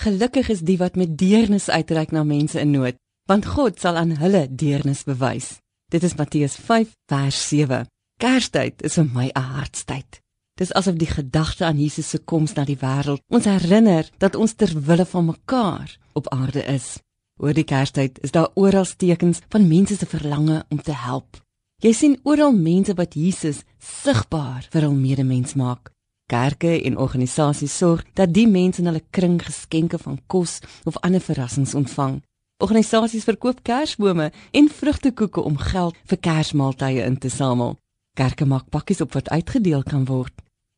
Gelukkig is die wat met deernis uitreik na mense in nood, want God sal aan hulle deernis bewys. Dit is Matteus 5 vers 7. Kerstyd is vir my 'n hartstyd. Dis asof die gedagte aan Jesus se koms na die wêreld ons herinner dat ons ter wille van mekaar op aarde is. Oor die Kerstyd is daar oral tekens van mense se verlange om te help. Jy sien oral mense wat Jesus sigbaar vir hul medemens maak. Kerke en organisasies sorg dat die mense in hulle kring geskenke van kos of ander verrassings ontvang. Organisasies verkoop kersbome en vrugtekoeke om geld vir kersmaaltye in te samel. Kerke maak pakkies op wat uitgedeel kan word.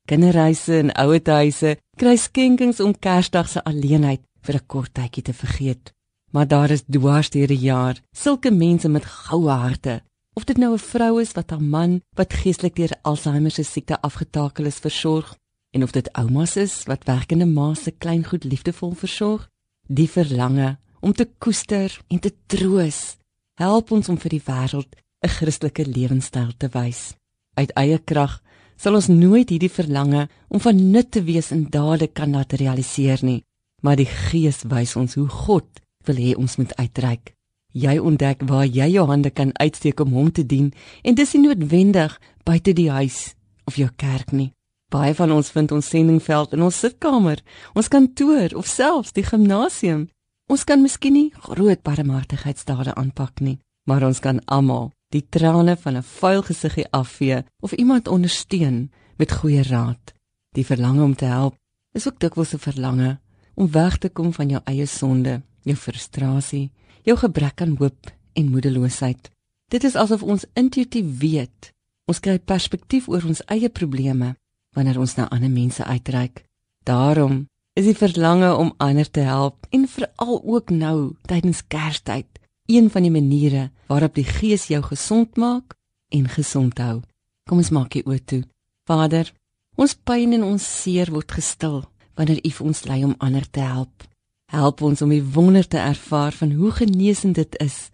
Kinderreise en ouerhuise kry skenkings om Kersdag se alleenheid vir 'n kort tydjie te vergeet. Maar daar is dwars deur die jaar sulke mense met goue harte. Of dit nou 'n vrou is wat haar man wat geestelik deur Alzheimer se siekte afgetakel is versorg, en of dit oumas is wat werkende ma's se kleingoed liefdevol versorg, die verlange om te koester en te troos, help ons om vir die wêreld 'n Christelike lewenstyl te wys. Uit eie krag sal ons nooit hierdie verlange om van nut te wees in dade kan laat realiseer nie, maar die Gees wys ons hoe God wil hê ons moet uitreik. Jy ontdek waar jy jou hande kan uitsteek om hom te dien en dis nie noodwendig buite die huis of jou kerk nie. Baie van ons vind ons sendingveld in ons sitkamer, ons kantoor of selfs die gimnasium. Ons kan miskien nie groot barmhartigheidsdade aanpak nie, maar ons kan almal die trane van 'n vuil gesiggie afvee of iemand ondersteun met goeie raad. Die verlange om te help is ook dikwels 'n verlange om weg te kom van jou eie sonde, jou frustrasie, jou gebrek aan hoop en moedeloosheid. Dit is asof ons intuïtief weet. Ons kry perspektief oor ons eie probleme wanneer ons na ander mense uitreik. Daarom is die verlange om ander te help en veral ook nou tydens Kerstyd een van die maniere waarop die Gees jou gesond maak en gesond hou. Kom ons maak dit oop toe. Vader, ons pyn en ons seer word gestil wanneer U vir ons lei om ander te help. Help ons om die wonder te ervaar van hoe genesend dit is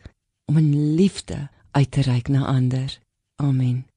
om in liefde uit te reik na ander. Amen.